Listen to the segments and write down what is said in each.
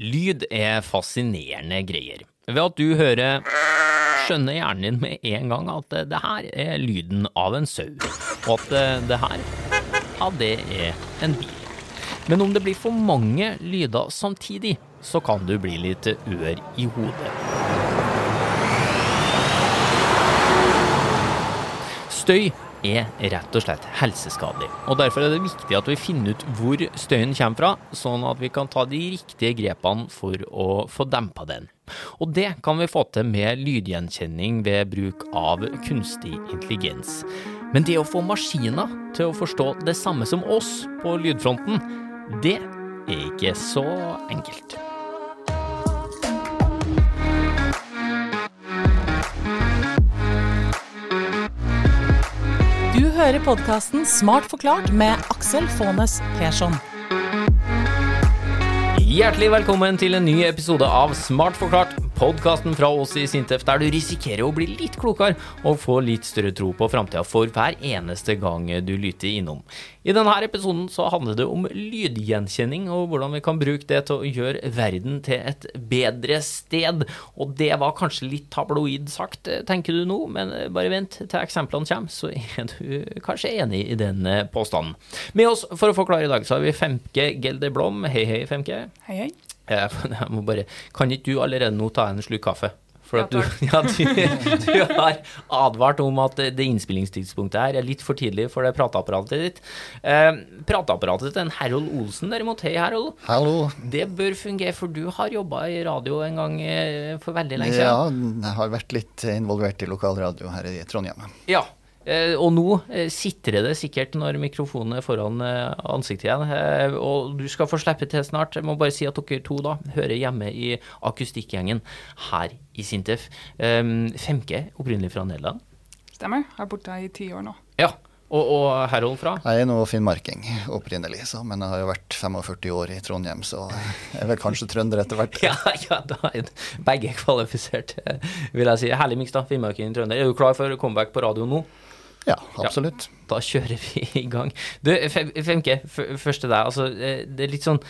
Lyd er fascinerende greier. Ved at du hører, skjønner hjernen din med en gang at det her er lyden av en sau, og at eh, det her, ja, det er en bil. Men om det blir for mange lyder samtidig, så kan du bli litt ør i hodet. Støy er rett og slett helseskadelig, og derfor er det viktig at vi finner ut hvor støyen kommer fra, sånn at vi kan ta de riktige grepene for å få dempa den. Og det kan vi få til med lydgjenkjenning ved bruk av kunstig intelligens. Men det å få maskiner til å forstå det samme som oss på lydfronten, det er ikke så enkelt. Hører podkasten Smart forklart med Aksel Faanes Persson. Hjertelig velkommen til en ny episode av Smart forklart, podkasten fra oss i Sintef der du risikerer å bli litt klokere og få litt større tro på framtida for hver eneste gang du lytter innom. I denne episoden så handler det om lydgjenkjenning og hvordan vi kan bruke det til å gjøre verden til et bedre sted. Og det var kanskje litt tabloid sagt, tenker du nå, men bare vent til eksemplene kommer, så er du kanskje enig i den påstanden. Med oss for å forklare i dag så har vi Femke Gelder Blom. Hei, hei, Femke. Hei, hei. Jeg må bare, kan ikke du allerede nå ta en slurk kaffe? For at du, ja, du, du har advart om at det innspillingstidspunktet her er litt for tidlig for det prateapparatet ditt. Eh, prateapparatet til en Harold Olsen derimot, hei Harold. Hallo. Det bør fungere, for du har jobba i radio en gang eh, for veldig lenge siden. Ja, jeg har vært litt involvert i lokalradio her i Trondheim. Ja. Eh, og nå eh, sitrer det sikkert når mikrofonen er foran eh, ansiktet igjen. Og du skal få slippe til snart. Jeg må bare si at dere to da hører hjemme i akustikkgjengen her i Sintef. Femke, opprinnelig fra Nederland. Stemmer. Jeg har bodd her i ti år nå. Ja. Og, og Harold fra? Jeg er nå finnmarking opprinnelig, så, men jeg har jo vært 45 år i Trondheim, så jeg er vel kanskje trønder etter hvert. Ja, ja, da er begge kvalifisert, vil jeg si. Herlig miks, da. Finnmarking trønder. Er du klar for comeback på radio nå? Ja, absolutt. Da kjører vi i gang. Du, Femke, først til deg. Altså, eh, det er litt sånn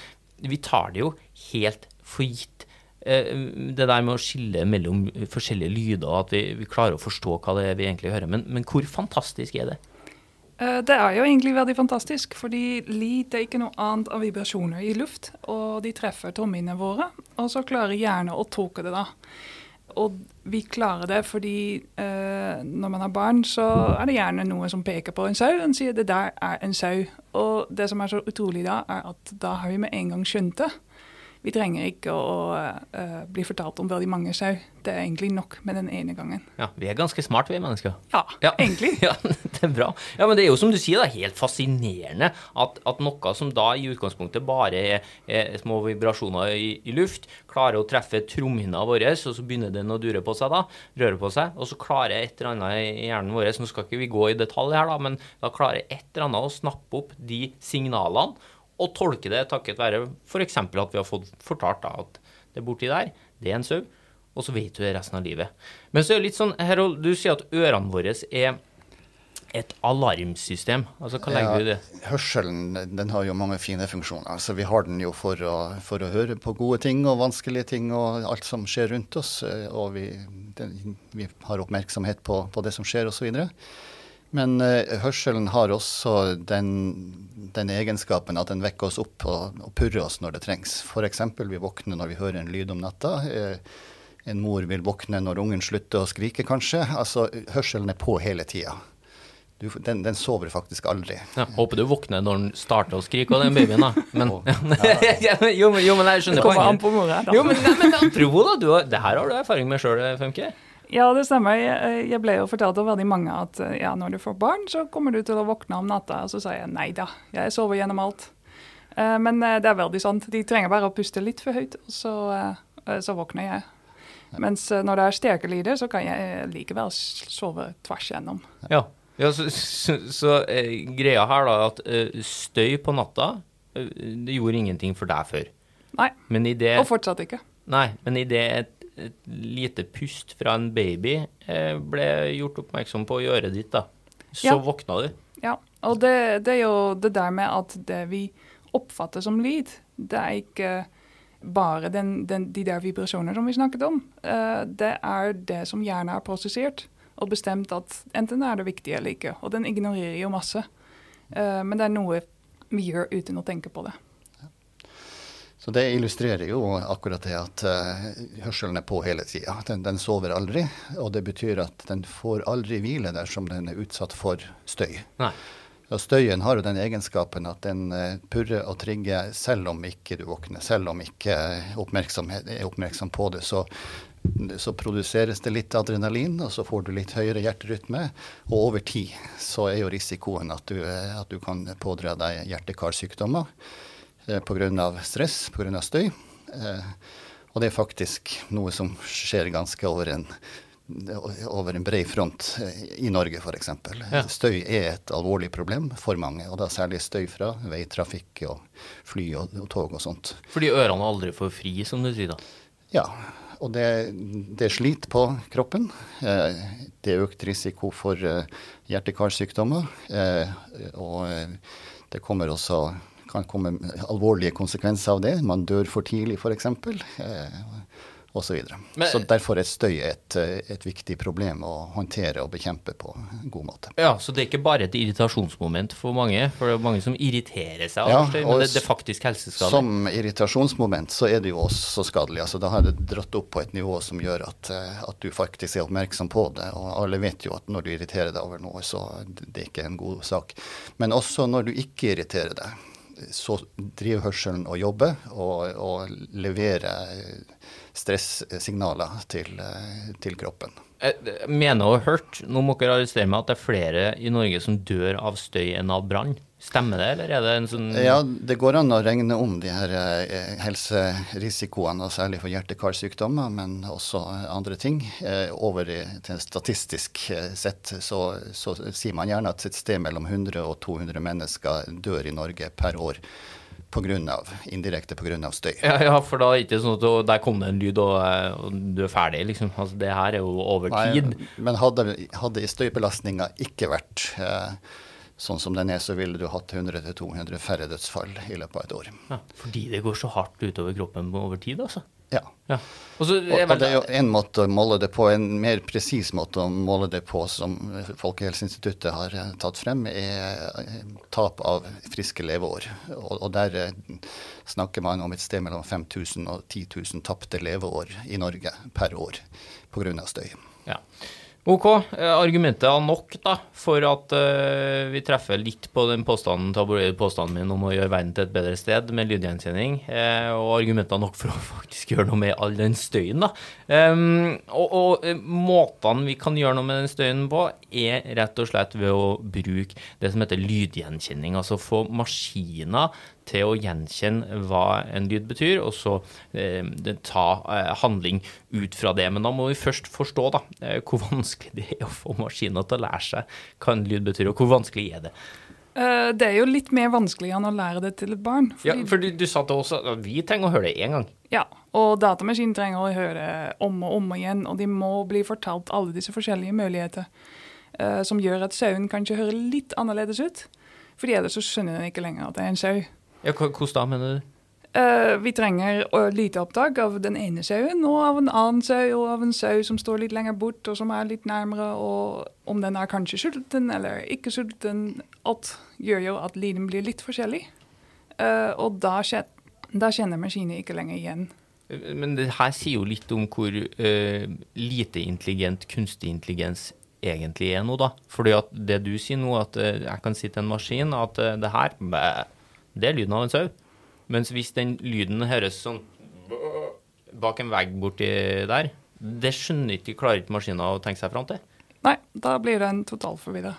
Vi tar det jo helt for gitt. eh, Det der med å skille mellom forskjellige lyder, at vi, vi klarer å forstå hva det er vi egentlig hører. Men, men hvor fantastisk er det? Eh, Det er jo egentlig veldig fantastisk, fordi lyd er ikke noe annet enn vibrasjoner i luft. Og de treffer trommene våre, og så klarer hjernen å tolke det da. Og vi klarer det fordi eh, når man har barn, så er det gjerne noe som peker på en sau En sier det der er en sau. Og det som er så utrolig da, er at da har vi med en gang skjønt det. Vi trenger ikke å uh, bli fortalt om veldig mange sau. Det er egentlig nok med den ene gangen. Ja, Vi er ganske smart, vi mennesker. Ja, Ja. egentlig. Ja, det er bra. Ja, men det er jo som du sier, det er helt fascinerende at, at noe som da i utgangspunktet bare er, er små vibrasjoner i, i luft, klarer å treffe trommehinna vår, og så begynner den å dure på seg da, røre på seg, og så klarer et eller annet i hjernen vår, nå skal ikke vi gå i detalj her da, men da klarer et eller annet å snappe opp de signalene, og tolke det takket være eksempel at vi har fått fortalt da, at det borti der, det er en sau, og så vet du det resten av livet. Men så er det litt sånn, Herold, du sier at ørene våre er et alarmsystem. Altså, hva legger du i det? Hørselen den har jo mange fine funksjoner. Altså, vi har den jo for å, for å høre på gode ting og vanskelige ting og alt som skjer rundt oss. eh, Og vi, den, vi har oppmerksomhet på, på det som skjer osv. Men uh, hørselen har også den, den egenskapen at den vekker oss opp og, og purrer oss når det trengs. F.eks. vi våkner når vi hører en lyd om natta. Uh, en mor vil våkne når ungen slutter å skrike, kanskje. Altså, hørselen er på hele tida. Du, den, den sover faktisk aldri. Ja, håper du våkner når den starter å skrike, og den babyen, da. Men, ja, men- jo, men, jo, men jeg skjønner Det kommer an poenget. da. Jo, men, men apropos, da. Du, det her har du erfaring med sjøl, Femke. Ja, det stemmer. Jeg, jeg ble jo fortalt av veldig mange at eh, ja, når du får barn, så kommer du til å våkne om natta. Og så sa jeg nei da, jeg sover gjennom alt. Uh, men eh, det er veldig sant. De trenger bare å puste litt for høyt, og så, uh, så våkner jeg. Mens eh, når det er sterke lyder, så kan jeg eh, likevel sove tvers gjennom. Ja. ja så så, så eh, greia her, da, at eh, støy på natta, eh, det gjorde ingenting for deg før. Nei, Men i det og fortsatt ikke. Nei, men idet et, et lite pust fra en baby eh, ble gjort oppmerksom på i øret ditt, da, så Ja. våkna du. Ja, og det, det er jo det der med at det vi oppfatter som lyd, det er ikke bare den, den, de der vibrasjonene som vi snakket om. Uh, det er det som hjernen har prosessert og bestemt at enten er det viktig eller ikke. Og den ignorerer jo masse. Uh, men det er noe vi gjør uten å tenke på det. Så Det illustrerer jo akkurat det at uh, hørselen er på hele tida. Den, den, sover aldri. Og det betyr at den får aldri hvile dersom den er utsatt for støy. Nei. Og Støyen har jo den egenskapen at den uh, purrer og trigger selv om ikke du våkner. Selv om ikke er oppmerksom på det. Så, så produseres det litt adrenalin, og så får du litt høyere hjerterytme. Og over tid så er jo risikoen at du, at du kan pådra deg hjerte-karsykdommer. Eh, pga. stress, pga. støy. Eh, og det er faktisk noe som skjer ganske over en, over en bred front eh, i Norge f.eks. Ja. Støy er et alvorlig problem for mange, og da særlig støy fra veitrafikk og fly og, og tog og sånt. Fordi ørene aldri får fri, som du sier da? Ja, og det, det sliter på kroppen. Det er økt risiko for hjerte-karsykdommer. Og det kommer også kan komme alvorlige konsekvenser av det. Man dør for tidlig f.eks. Og osv. Så, videre. så derfor er støy et, et, viktig problem å håndtere og bekjempe på en god måte. Ja, Så det er ikke bare et irritasjonsmoment for mange? For det er mange som irriterer seg av ja, støy, men det, det er faktisk helseskadelig? Som irritasjonsmoment så er det jo også skadelig. Altså, da har det dratt opp på et nivå som gjør at, eh, at, du faktisk er oppmerksom på det. Og alle vet jo at når du irriterer deg over noe, så det er ikke en god sak. Men også når du ikke irriterer deg så driver hørselen og jobber og, og leverer stressignaler til, til, kroppen. Jeg mener å ha hørt, nå må dere arrestere meg, at det er flere i Norge som dør av støy enn av brann. Stemmer det, eller er det en sånn Ja, det går an å regne om de her eh, helserisikoene, og særlig for hjerte-karsykdommer, men også andre ting. Eh, over til statistisk eh, sett så, så, sier man gjerne at et sted mellom 100 og 200 mennesker dør i Norge per år. På grunn av, indirekte pga. støy. Ja, ja, for da er det ikke sånn at der kom det en lyd, og, og du er ferdig, liksom. Altså, det her er jo over tid. Nei, men hadde, hadde støybelastninga ikke vært eh, sånn som den er, så ville du hatt 100-200 færre dødsfall i løpet av et år. Ja, fordi det går så hardt utover kroppen over tid, altså? Ja. ja. Og, så, og, og det er jo en måte å måle det på, en mer presis måte å måle det på som Folkehelseinstituttet har eh, tatt frem, er eh, tap av friske leveår. Og, og der eh, snakker man om et sted mellom 5000 og 10 000 tapte leveår i Norge per år pga. støy. Ja. Ok, eh, argumentet er nok da, for at uh, vi treffer litt på den påstanden, påstanden min om å gjøre verden til et bedre sted med lydgjenkjenning, uh, og argumentet er nok for å faktisk gjøre noe med all den støyen. da. Um, og, og måtene vi kan gjøre noe med den støyen på, er rett og slett ved å bruke det som heter lydgjenkjenning. Altså få maskiner til å gjenkjenne hva en lyd betyr, og så eh, ta eh, handling ut fra det. Men da må vi først forstå da, eh, hvor vanskelig det er å få maskiner til å lære seg hva en lyd betyr, og hvor vanskelig er det? Uh, det er jo litt mer vanskelig enn å lære det til et barn. Fordi, ja, for du, du sa til oss at vi trenger å høre det én gang. Ja, og datamaskinen trenger å høre om og om igjen, og de må bli fortalt alle disse forskjellige muligheter. Uh, som gjør at sauen kanskje hører litt annerledes ut. Fordi ellers så skjønner den ikke lenger at det er en sau. Ja, Hvordan da, mener du? Uh, vi trenger lite opptak av den ene sauen og av en annen sau og av en sau som står litt lenger bort og som er litt nærmere, og om den er kanskje sulten eller ikke sulten. Alt gjør jo at lyden blir litt forskjellig. Uh, og da, da kjenner maskinen ikke lenger igjen. Men det her sier jo litt om hvor uh, lite intelligent kunstig intelligens egentlig er nå, da. Fordi at det du sier nå, at jeg kan si til en maskin at det her det er lyden av en sau. Mens hvis den lyden høres sånn bak en vegg borti der, det skjønner ikke, klarer ikke maskinen å tenke seg fram til. Nei, da blir den totalforvirra.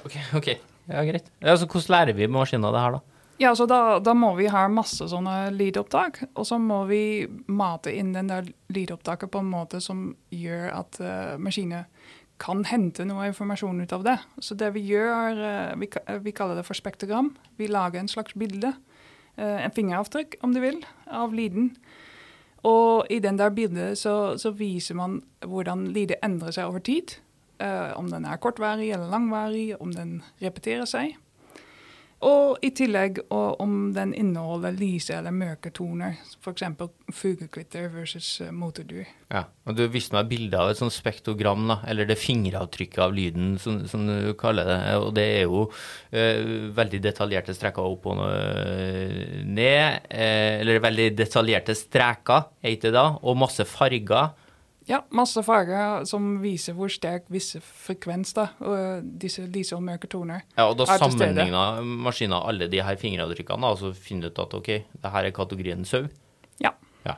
OK, ok, ja, greit. Altså, hvordan lærer vi maskinen det her, da? Ja, så da, da, må vi ha masse sånne lydopptak, og så må vi mate inn den der lydopptaket på en måte som gjør at uh, maskiner kan hente noe informasjon ut av det. Så det vi gjør, er, vi, vi, kaller det for spektrogram. Vi lager en slags bilde, eh, en fingeravtrykk om du vil, av lyden. Og i den der bildet så, så viser man hvordan lydet endrer seg over tid. Uh, om den er kortvarig eller langvarig, om den repeterer seg. Og i tillegg om den inneholder lyse eller mørke toner, f.eks. fuglekvitter versus eh, motordyr. Ja, og Du viste meg bilde av et sånt spektogram, da, eller det fingeravtrykket av lyden, som, som, du kaller det. og Det er jo eh, veldig detaljerte streker opp og ned. Eh, eller veldig detaljerte streker, heter det da, og masse farger. Ja, masse farger som viser hvor sterk visse frekvens da, og disse lyse toner Ja, og Da sammenligna maskina alle de her fingeravtrykkene og så finner du ut at ok, det her er kategorien sau. Ja. ja.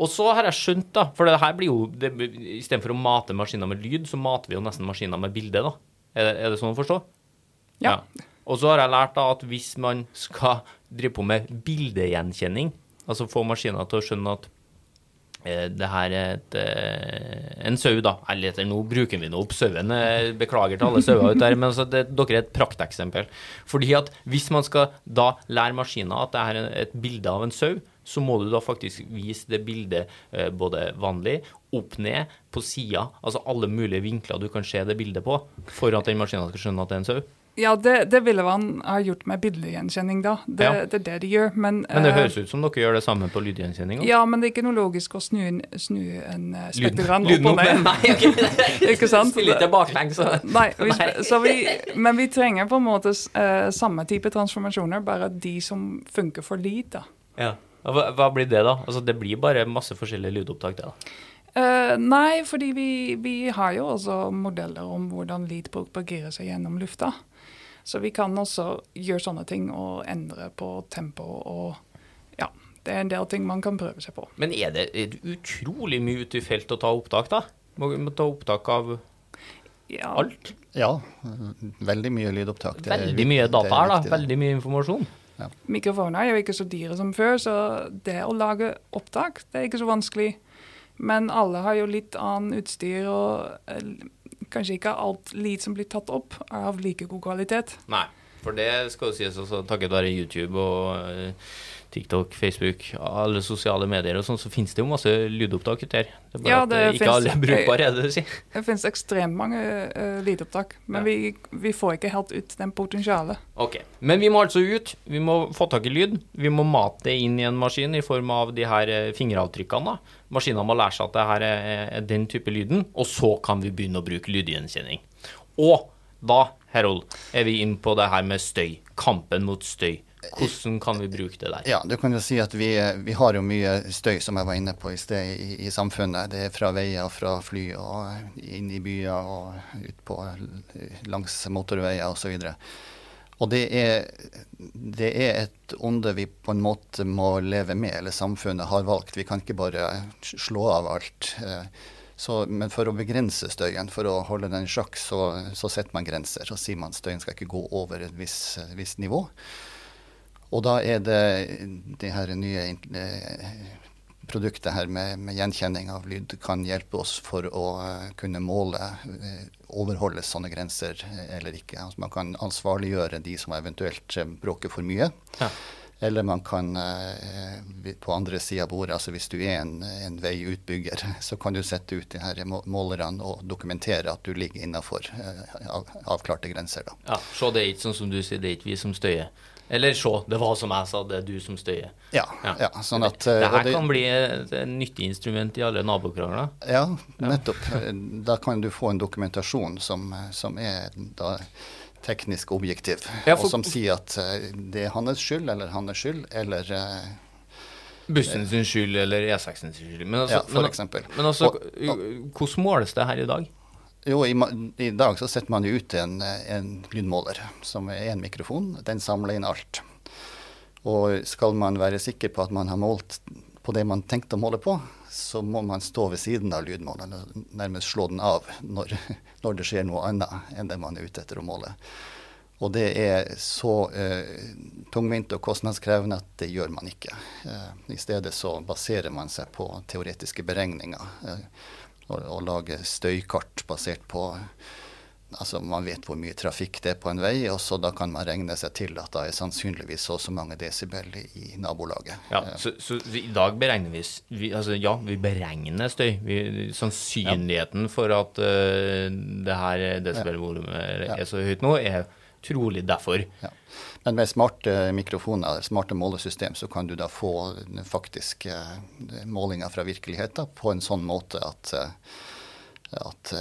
Og så har jeg skjønt, da, for det her blir jo Istedenfor å mate maskiner med lyd, så mater vi jo nesten maskiner med bilde. da. Er det, er det sånn å forstå? Ja. ja. Og så har jeg lært da at hvis man skal drive på med bildegjenkjenning, altså få maskiner til å skjønne at Eh, det her er et, eh, en sau, da. Eller nå bruker vi nå opp sauen. Eh, beklager til alle sauer ute der, men altså det, dere er et prakteksempel. Fordi at hvis man skal da lære maskiner at det er et bilde av en sau, så må du da faktisk vise det bildet både vanlig, opp ned, på sida, altså alle mulige vinkler du kan se det bildet på, for at den maskinen skal skjønne at det er en sau. Ja, det, det ville man ha gjort med bildegjenkjenning, da. Det, ja. det, er det de gjør. Men, men det høres ut som dere gjør det samme på lydgjenkjenning? Ja, men det er ikke noe logisk å snu, snu en uh, spektrogram opp og ned. Nei, okay. ikke sant? Spille litt baklengs. Nei, vi, så vi, men vi trenger på en måte uh, samme type transformasjoner, bare de som funker for lyd, da. Ja. Hva, hva, blir det, da? Altså, Det blir bare masse forskjellige lydopptak, det? da? Uh, nei, fordi vi, vi, har jo også modeller om hvordan lyd propagerer seg gjennom lufta. Så vi kan også gjøre sånne ting og endre på tempo og ja. Det er en del ting man kan prøve seg på. Men er det, er det utrolig mye ute i felt å ta opptak, da? Må må ta opptak av ja. alt? Ja, veldig mye lydopptak. Det veldig mye data her, da. Veldig mye informasjon. Ja. Mikrofoner er jo ikke så dyre som før, så det å lage opptak, det er ikke så vanskelig. Men alle har jo litt annen utstyr og eh, kanskje ikke alt lyd som blir tatt opp, er av like god kvalitet. Nei, for det skal jo sies også takket være YouTube og uh, TikTok, Facebook, alle sosiale medier og sånn, så finnes det jo masse lydopptak ute her. Det er bare ja, det at ikke finnes, alle er brukbare, er det du sier? Det finnes ekstremt mange uh, lydopptak, men ja. vi, vi, får ikke helt ut den potensialet. Ok, Men vi må altså ut. Vi må få tak i lyd. Vi må mate det inn i en maskin i form av de her fingeravtrykkene. da. Maskinene må lære seg at det her er den type lyden, og så kan vi begynne å bruke lydgjenkjenning. Og da, Herold, er vi inn på det her med støy. Kampen mot støy. Hvordan kan vi bruke det der? Ja, du kan jo si at vi, vi har jo mye støy, som jeg var inne på i sted, i, i samfunnet. Det er fra veier, fra fly og inn i byer og ut på langs motorveier osv. Og det er, det er et onde vi på en måte må leve med, eller samfunnet har valgt. Vi kan ikke bare slå av alt. Så, men for å begrense støyen, for å holde den i sjakk, så, så, setter man grenser. Så sier man at støyen skal ikke gå over et visst vis nivå. Og da er det de her nye produktet her med, med, gjenkjenning av lyd kan hjelpe oss for å uh, kunne måle uh, overholdes sånne grenser eller ikke. Altså man kan ansvarliggjøre de som eventuelt bråker for mye. Ja. Eller man kan på andre sida av bordet, altså hvis du er en, en, veiutbygger, så kan du sette ut de her målerne og dokumentere at du ligger innafor avklarte grenser. Da. Ja, Så det er ikke sånn som du sier, det er ikke vi som støyer? Eller se, det var som jeg sa, det er du som støyer. Ja. ja. ja sånn at, det, det her det, kan bli et, nyttig instrument i alle nabokrangler. Ja, nettopp. Da kan du få en dokumentasjon som, som er da teknisk objektiv, ja, for, og som sier at eh, det er hans skyld eller hans skyld, eller uh, Bussen sin skyld eller E6 sin skyld. Men altså, ja, for men, eksempel. Men altså, hvordan måles det her i dag? Jo, i, i, dag så setter man jo ut en, en lydmåler som er en mikrofon. Den samler inn alt. Og skal man være sikker på at man har målt på det man tenkte å måle på, så må man stå ved siden av lydmåleren og nærmest slå den av når, når, det skjer noe annet enn det man er ute etter å måle. Og det er så eh, tungvint og kostnadskrevende at det gjør man ikke. Eh, I stedet så baserer man seg på teoretiske beregninger. Eh, og, og lager støykart basert på Altså Man vet hvor mye trafikk det er på en vei, og så da kan man regne seg til at det er sannsynligvis så og så mange desibel i nabolaget. Ja, Så, så i dag beregner vi, vi, altså Ja, vi beregner støy. Vi, sannsynligheten ja. for at uh, det her desibelvolumet ja. er så høyt nå, er trolig derfor. Ja. Men med smarte mikrofoner, smarte målesystem, så kan du da få faktisk målinga fra virkeligheten på en sånn måte at at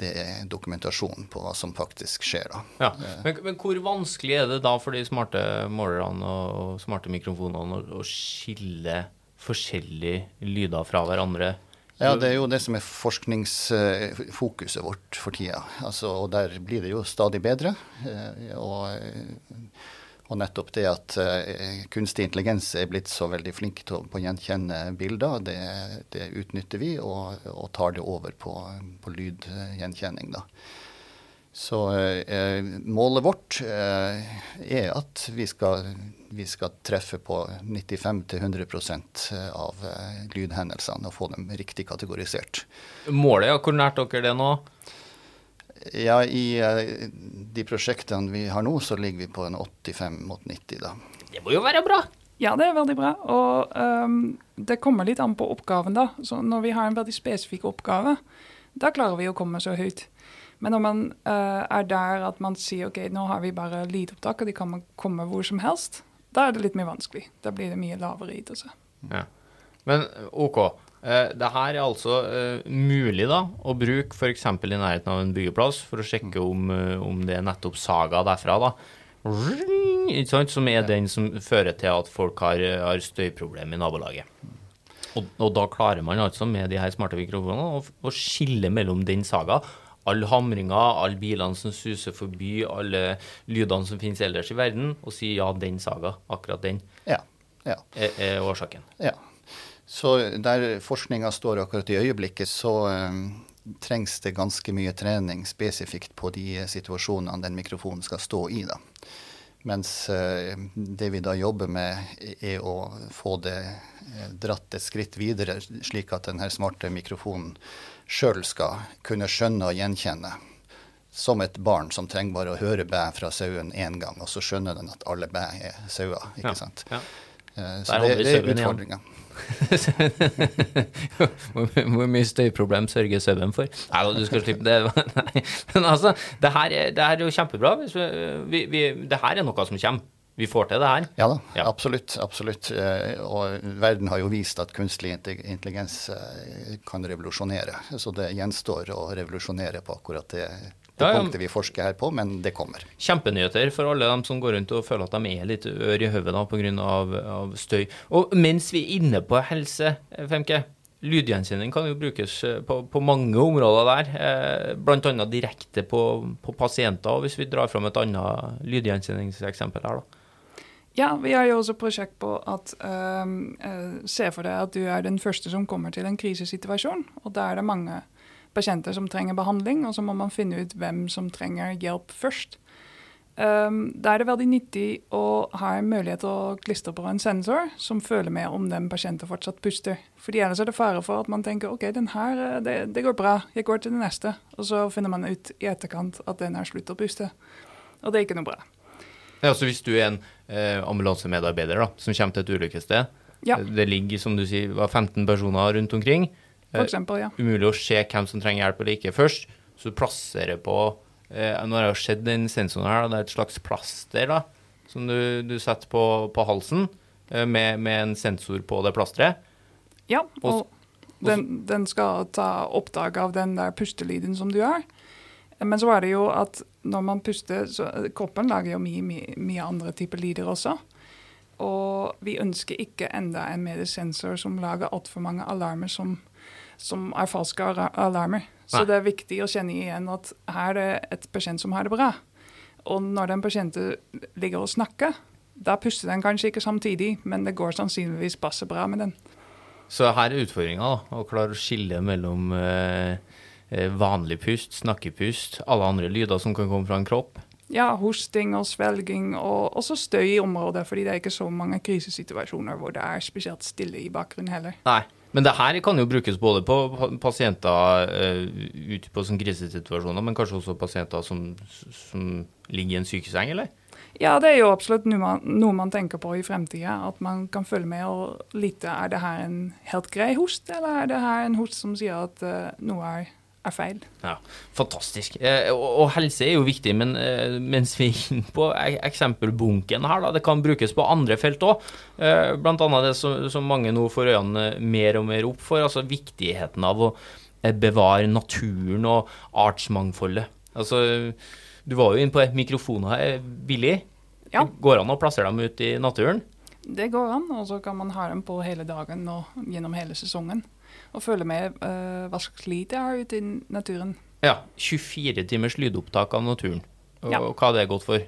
det er dokumentasjon på hva som faktisk skjer. da. Ja, men, men, hvor vanskelig er det da for de smarte målerne og smarte mikrofonene å, å skille forskjellige lyder fra hverandre? Ja, det er jo det som er forskningsfokuset vårt for tida. Altså, og der blir det jo stadig bedre. Eh, og, og nettopp det at uh, kunstig intelligens er blitt så veldig flink til å gjenkjenne bilder, det, det utnytter vi og, og, tar det over på, på lydgjenkjenning. da. Så eh, målet vårt eh, er at vi skal, vi skal treffe på 95-100% av eh, lydhendelsene og få dem riktig kategorisert. Målet, ja, hvor nært dere det nå? Ja, I eh, de prosjektene vi har nå, så ligger vi på en 85 mot 90. da. Det må jo være bra? Ja, det er veldig bra. Og um, det kommer litt an på oppgaven, da. Så når vi har en veldig spesifikk oppgave, da klarer vi å komme så høyt. Men når man uh, er der at man sier ok, nå har vi bare lydopptak, og de kan komme hvor som helst, da er det litt mer vanskelig. Da blir det mye lavere ytelse. Ja. Men OK. Uh, det her er altså uh, mulig da, å bruke f.eks. i nærheten av en byggeplass for å sjekke om, om det er nettopp Saga derfra. da. Ikke sant? Som er den som fører til at folk har, har støyproblemer i nabolaget. Og, og, da klarer man altså med de her smarte mikrofonene å, å skille mellom den Saga alle hamringer, alle bilene som suser forbi, alle lydene som finnes ellers i verden, og si ja, den saga, akkurat den, ja, ja. Er, er, årsaken. Ja. Så der forskninga står akkurat i øyeblikket, så um, trengs det ganske mye trening spesifikt på de situasjonene den mikrofonen skal stå i. da. Mens uh, det vi da jobber med, er å få det uh, dratt et skritt videre, slik at denne smarte mikrofonen sjøl skal kunne skjønne og gjenkjenne. Som et barn som trenger bare å høre bæ fra sauen én gang, og så skjønner den at alle bæ er sauer. ikke ja, sant? Ja. Så det, det er utfordringa. Hvor mye støyproblem sørger sauen for? Nei, du skal slippe det. Nei. Men altså, det her, er, det her er jo kjempebra. Vi, vi, det her er noe som kommer vi får til det her? Ja da, ja. absolutt. absolutt. Eh, og verden har jo vist at kunstig intelligens eh, kan revolusjonere. Så det gjenstår å revolusjonere på akkurat det, det ja, ja. punktet vi forsker her på, men det kommer. Kjempenyheter for alle dem som går rundt og føler at de er litt ør i hodet pga. Av, av støy. Og mens vi er inne på helse, Femke. Lydgjenkjenning kan jo brukes eh, på, på mange områder der, eh, bl.a. direkte på, på pasienter. Hvis vi drar fram et annet lydgjenkjenningseksempel her, da. Ja, vi har jo også prosjekt på at uh, Se for deg at du er den første som kommer til en krisesituasjon. Og da er det mange pasienter som trenger behandling, og så må man finne ut hvem som trenger hjelp først. Um, da er det veldig nyttig å ha en mulighet til å klistre på en sensor som føler med om den pasienten fortsatt puster. Fordi ellers er det fare for at man tenker ok, den her, eh, det, det går bra, jeg går til den neste. Og så finner man ut i etterkant at den har sluttet å puste. Og det er ikke noe bra. Ja, så Hvis du er en eh, ambulansemedarbeider da, som kommer til et ulykkessted, ja. det ligger som du sier, 15 personer rundt omkring. For eh, eksempel, ja. Umulig å se hvem som trenger hjelp eller ikke først. Så du plasserer på eh, Nå har jeg sett den sensoren her, det er et slags plaster da, som du, du setter på, på halsen eh, med, med, en sensor på det plasteret. Ja, og, og den, den, skal ta opptak av den der pustelyden som du har. Men så er det jo at når man puster så Kroppen lager jo mye, mye, mye andre typer lyder også. Og vi ønsker ikke enda en mediesensor som lager altfor mange alarmer som, som er falske alarmer. Så det er viktig å kjenne igjen at her er det et pasient som har det bra. Og når den pasienten ligger og snakker, da puster den kanskje ikke samtidig, men det går sannsynligvis passe bra med den. Så her er utfordringa, å klare å skille mellom eh, Eh, vanlig pust, snakkepust, alle andre lyder som kan komme fra en kropp. Ja, hosting og svelging, og også støy i området. fordi det er ikke så mange krisesituasjoner hvor det er spesielt stille i bakgrunnen heller. Nei, men det her kan jo brukes både på pasienter uh, ute på sånn krisesituasjoner, men kanskje også pasienter som, som ligger i en sykeseng, eller? Ja, det er jo absolutt noe man, noe man tenker på i fremtida. At man kan følge med og lite er det her en helt grei host, eller er det her en host som sier at uh, noe er er feil. Ja, Fantastisk. Eh, og, og, helse er jo viktig, men eh, mens vi er inne på eksempelbunken her, da, det kan brukes på andre felt òg. Eh, Bl.a. det som, som, mange nå får øynene mer og mer opp for, altså viktigheten av å eh, bevare naturen og artsmangfoldet. Altså, du var jo inne på mikrofoner her, Billy. Ja. Går an å plassere dem ut i naturen? Det går an, og så kan man ha dem på hele dagen og gjennom hele sesongen og følge med uh, hva slags lyd jeg har ute i naturen. Ja. 24 timers lydopptak av naturen. Og ja. hva det er godt for?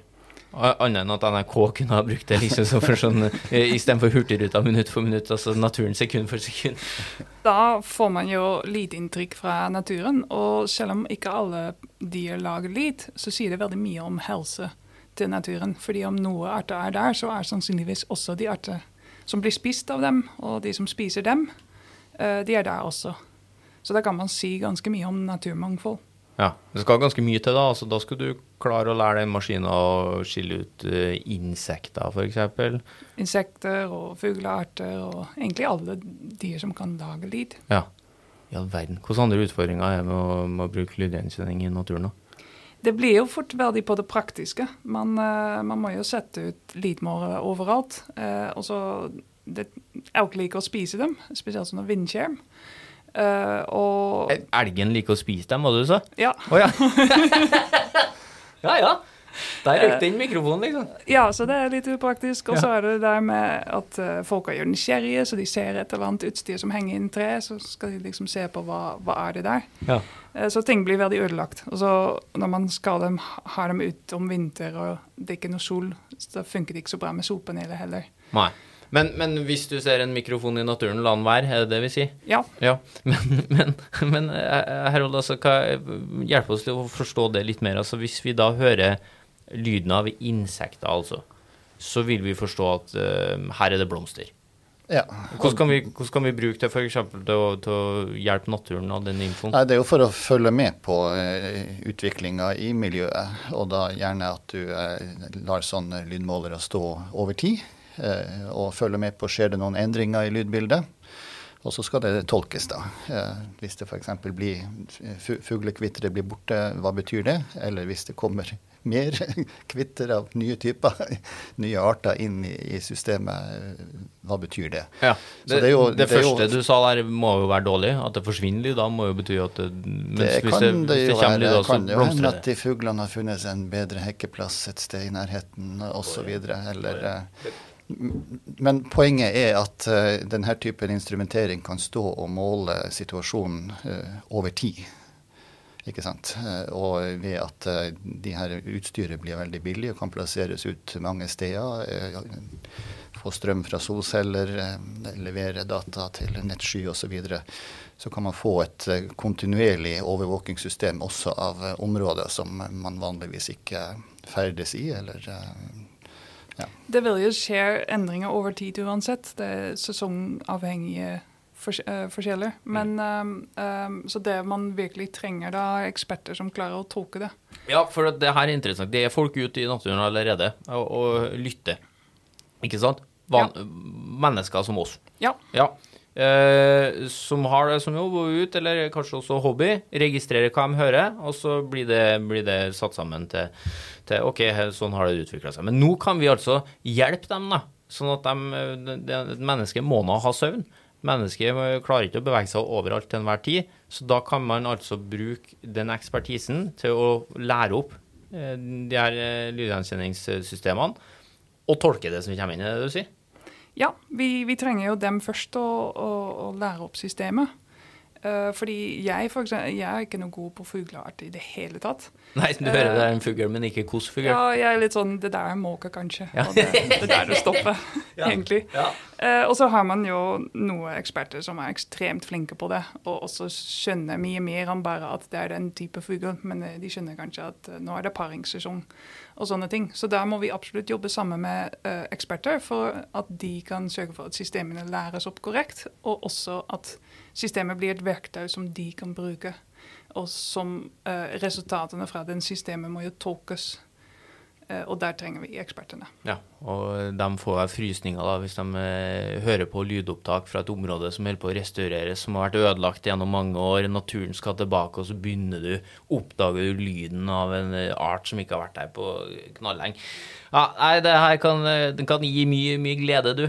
Annet enn at NRK kunne ha brukt det liksom for sånn, eh, istedenfor Hurtigruta minutt for minutt, altså naturen sekund for sekund. Da får man jo lydinntrykk fra naturen, og selv om ikke alle dyr lager lyd, så sier det veldig mye om helse til naturen. Fordi om noe arter er der, så er sannsynligvis også de arter som blir spist av dem, og de som spiser dem, de er der også. Så da kan man si ganske mye om naturmangfold. Ja, Det skal ganske mye til, da. Altså, da skal du klare å lære den maskinen å skille ut uh, insekter, f.eks. Insekter og fuglearter og egentlig alle dyr som kan lage lyd. Ja. I all verden. Hvilke andre utfordringer er det med å, med å bruke lydgjenkjenning i naturen? da? Det blir jo fort veldig på det praktiske. Man, uh, man må jo sette ut lydmålere overalt. Uh, og så det, Elg liker å spise dem, spesielt sånne vindskjerm. Uh, og Elgen liker å spise dem, hva du sa? Ja. Oh, ja. ja, ja. Der røk den mikrofonen, liksom. Ja, så det er litt upraktisk. Og så ja. er det det der med at uh, folk er jo nysgjerrige, så de ser et eller annet utstyr som henger inn i tre, så skal de liksom se på hva, hva er det der. Ja. Uh, så ting blir veldig ødelagt. Og så når man skal dem, ha dem ut om vinter og det er ikke noe sol, så funker det ikke så bra med solpanelet heller. Nei. Men, men, hvis du ser en mikrofon i naturen, la den være, er det det vi sier? Ja. ja. Men, men, men Herold, altså, hjelp oss til å forstå det litt mer. Altså, hvis vi da hører lyden av insekter, altså, så vil vi forstå at uh, her er det blomster. Ja. Hvordan kan vi, hvordan kan vi bruke det f.eks. Til, til å hjelpe naturen av den infoen? Nei, det er jo for å følge med på uh, utviklinga i miljøet. Og da gjerne at du uh, lar sånne lydmålere stå over tid. Eh, og følge med på skjer det noen endringer i lydbildet. Og så skal det tolkes, da. Eh, hvis det f.eks. blir fuglekvitteret blir borte, hva betyr det? Eller hvis det kommer mer kvitter av nye typer, nye arter inn i, i systemet, hva betyr det? Ja, Det, det, jo, det, det første jo, du sa der må jo være dårlig. At det forsvinner lyd da, må jo bety at det, det kan det, jo være. Det kan jo hende at de fuglene har funnet seg en bedre hekkeplass et sted i nærheten osv. Eller men poenget er at uh, denne typen instrumentering kan stå og måle situasjonen uh, over tid. Ikke sant? Uh, og ved at de her utstyret blir veldig billig og kan plasseres ut mange steder. få strøm fra solceller, levere data til nettsky osv. Så, videre, så kan man få et kontinuerlig overvåkingssystem også av områder som man vanligvis ikke ferdes i, eller ja. Det vil jo skje endringer over tid uansett. Det er sesongavhengige forskjeller. forskjeller. Mm. Men, um, um, så det man virkelig trenger, da, er eksperter som klarer å tolke det. Ja, for det her er interessant. Det er folk ute i naturen allerede og, og lytter. Ikke sant? Van ja. Mennesker som oss. Ja. ja. Eh, som har det som jobb og ut, eller kanskje også hobby. Registrerer hva de hører, og så blir det, blir det satt sammen til, til, OK, sånn har det utvikla seg. Men nå kan vi altså hjelpe dem, da. Sånn at de, mennesket må nå ha søvn. Mennesket klarer ikke å bevege seg overalt til enhver tid. Så da kan man altså bruke den ekspertisen til å lære opp eh, de her eh, lydgjenkjenningssystemene og tolke det som kommer inn, i det du sier? Ja, vi, vi, trenger jo dem først å, å, å lære opp systemet. Uh, fordi jeg, for eksempel, jeg er ikke noe god på fugleart i det hele tatt. Nei, du hører det er en fugl, men ikke hvilken fugl? Ja, jeg er litt sånn Det der er måke, kanskje. Ja. Og det, det der det stopper, ja. egentlig. Ja. Uh, og så har man jo noen eksperter som er ekstremt flinke på det, og også skjønner mye mer enn bare at det er den type fugl, men eh, de skjønner kanskje at uh, nå er det paringssesong og sånne ting. Så der må vi absolutt jobbe sammen med uh, eksperter for at de kan sørge for at systemene læres opp korrekt, og også at systemet blir et verktøy som de kan bruke. Og som uh, resultatene fra den systemet må jo tolkes Eh, og der trenger vi ekspertene. Ja, og de får frysninger da, hvis de eh, hører på lydopptak fra et område som holder på å restaureres, som har vært ødelagt gjennom mange år. Naturen skal tilbake, og så begynner du, oppdager du lyden av en eh, art som ikke har vært der på knallenge. Ja, nei, det her kan, den kan gi mye, mye glede, du.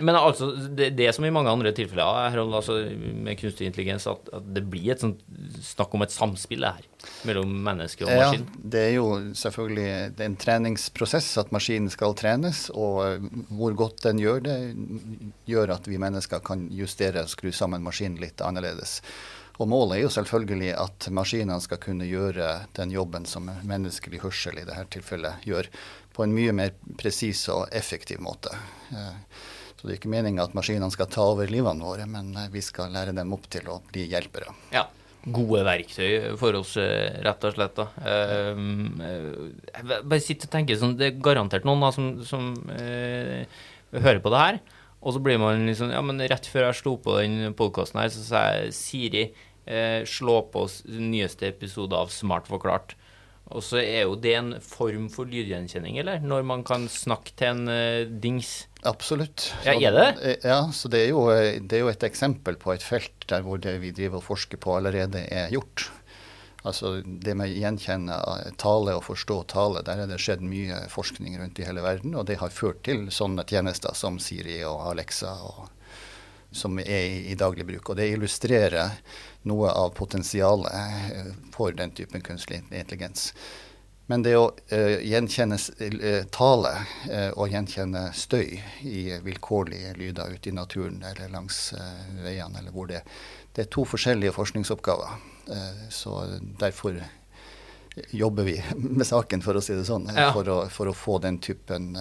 Men altså, det, det som i mange andre tilfeller Herold, altså, med kunstig intelligens, at, at, det blir et sånt snakk om et samspill her mellom menneske og maskin. Ja, det er jo selvfølgelig en treningsprosess at maskinen skal trenes, og eh, hvor godt den gjør det, gjør at vi mennesker kan justere og skru sammen maskinen litt annerledes. Og Målet er jo selvfølgelig at maskinene skal kunne gjøre den jobben som menneskelig hørsel i dette tilfellet gjør, på en mye mer presis og effektiv måte. Eh, så det er ikke meninga at maskinene skal ta over livene våre, men eh, vi skal lære dem opp til å bli hjelpere. Ja, gode verktøy for oss, eh, rett og slett. da. Jeg bare sitter og tenker sånn, Det er garantert noen da, som, som eh, hører på det her, og så blir man liksom Ja, men rett før jeg slo på den podkasten her, så sa jeg Siri, uh, slå på nyeste episode av Smart forklart. Og så er jo det en form for lydgjenkjenning, eller? Når man kan snakke til en uh, dings. Absolutt. Ja, er det? Eh, ja, så det er, jo, eh, det er, jo, et eksempel på et felt der hvor det vi driver og forsker på allerede er gjort. Altså det med å gjenkjenne tale og forstå tale, der er det skjedd mye forskning rundt i hele verden. Og det har ført til sånne tjenester som Siri og Alexa, og, som er i, i daglig bruk. Og det illustrerer noe av potensialet eh, for den typen kunstig intelligens. Men det å uh, gjenkjenne uh, tale uh, og gjenkjenne støy i vilkårlige lyder ute i naturen eller langs veiene eller hvor det er, det er to forskjellige forskningsoppgaver. så derfor jobber vi med saken, for å si det sånn, ja. for, å, for, å, få den typen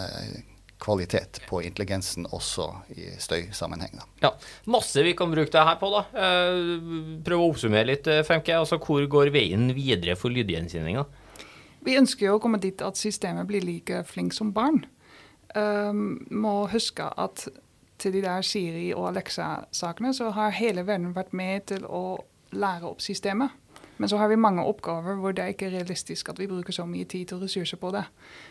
kvalitet på intelligensen også i støysammenheng. Ja, Masse vi kan bruke det her på. da. Eh, prøv å oppsummere litt, eh, Femke. Altså, Hvor går veien videre for lydgjenkjenninga? Vi ønsker jo å komme dit at systemet blir like flink som barn. Um, må huske at til de der Siri og Alexa-sakene, så har hele verden vært med til å lære opp systemet. Men så har vi mange oppgaver hvor det er ikke realistisk at vi bruker så mye tid og ressurser på det.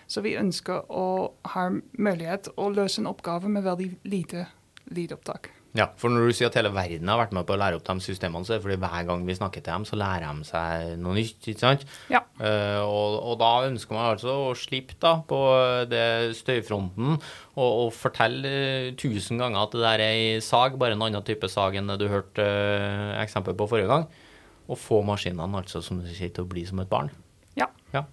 Så vi ønsker å ha mulighet å løse en oppgave med veldig lite lydopptak. Ja, for når du sier at hele verden har vært med på å lære opp de systemene, så er det fordi hver gang vi snakker til dem, så lærer de seg noe nytt, ikke sant? Ja. Uh, og, og, da ønsker man altså å slippe da på det støyfronten og, og fortelle tusen ganger at det der er ei sag, bare en annen type sag enn det du hørte uh, eksempel på forrige gang å få maskinene altså, som du sier, til å bli som et barn. Ja. ja.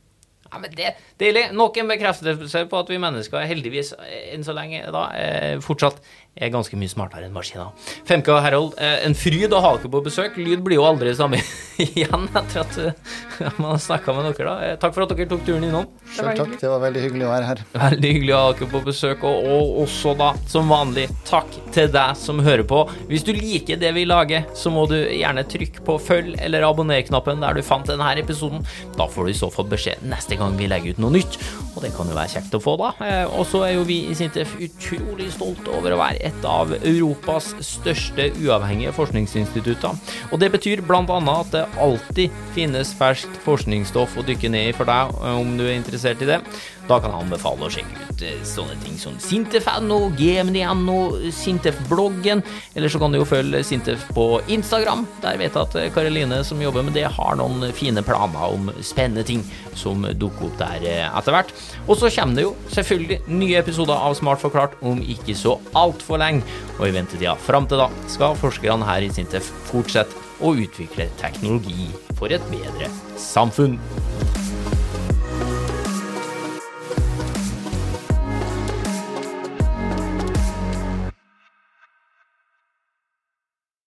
Ja, men det Deilig. Nok en bekreftelse på at vi mennesker heldigvis enn så lenge da eh, fortsatt er ganske mye smartere enn maskiner. Femke og Harold, eh, en fryd å ha dere på besøk. Lyd blir jo aldri det samme igjen etter at uh, man har snakka med dere. da. Eh, takk for at dere tok turen innom. Selv takk, det var veldig hyggelig å være her. Veldig hyggelig å ha dere på besøk, og, og også da, som vanlig, takk til deg som hører på. Hvis du liker det vi lager, så må du gjerne trykke på følg eller abonner-knappen der du fant denne episoden. Da får du i så fall beskjed neste gang vi legger ut noe nytt, og det kan jo være kjekt å få da. Og så er jo vi i Sintef utrolig stolte over å være et av Europas største uavhengige forskningsinstitutter. Og det betyr bl.a. at det alltid finnes ferskt forskningsstoff å dykke ned i for deg om du er interessert i det. Da kan jeg anbefale å sjekke ut eh, sånne ting som Sintef.no, GMD.no, Sintef-bloggen, eller så kan du jo følge Sintef på Instagram. Der vet jeg at Karoline som jobber med det, har noen fine planer om spennende ting som dukker opp der eh, etter hvert. Og så kommer det jo selvfølgelig nye episoder av Smart forklart om ikke så altfor lenge, og i ventetida fram til da skal forskerne her i Sintef fortsette å utvikle teknologi for et bedre samfunn.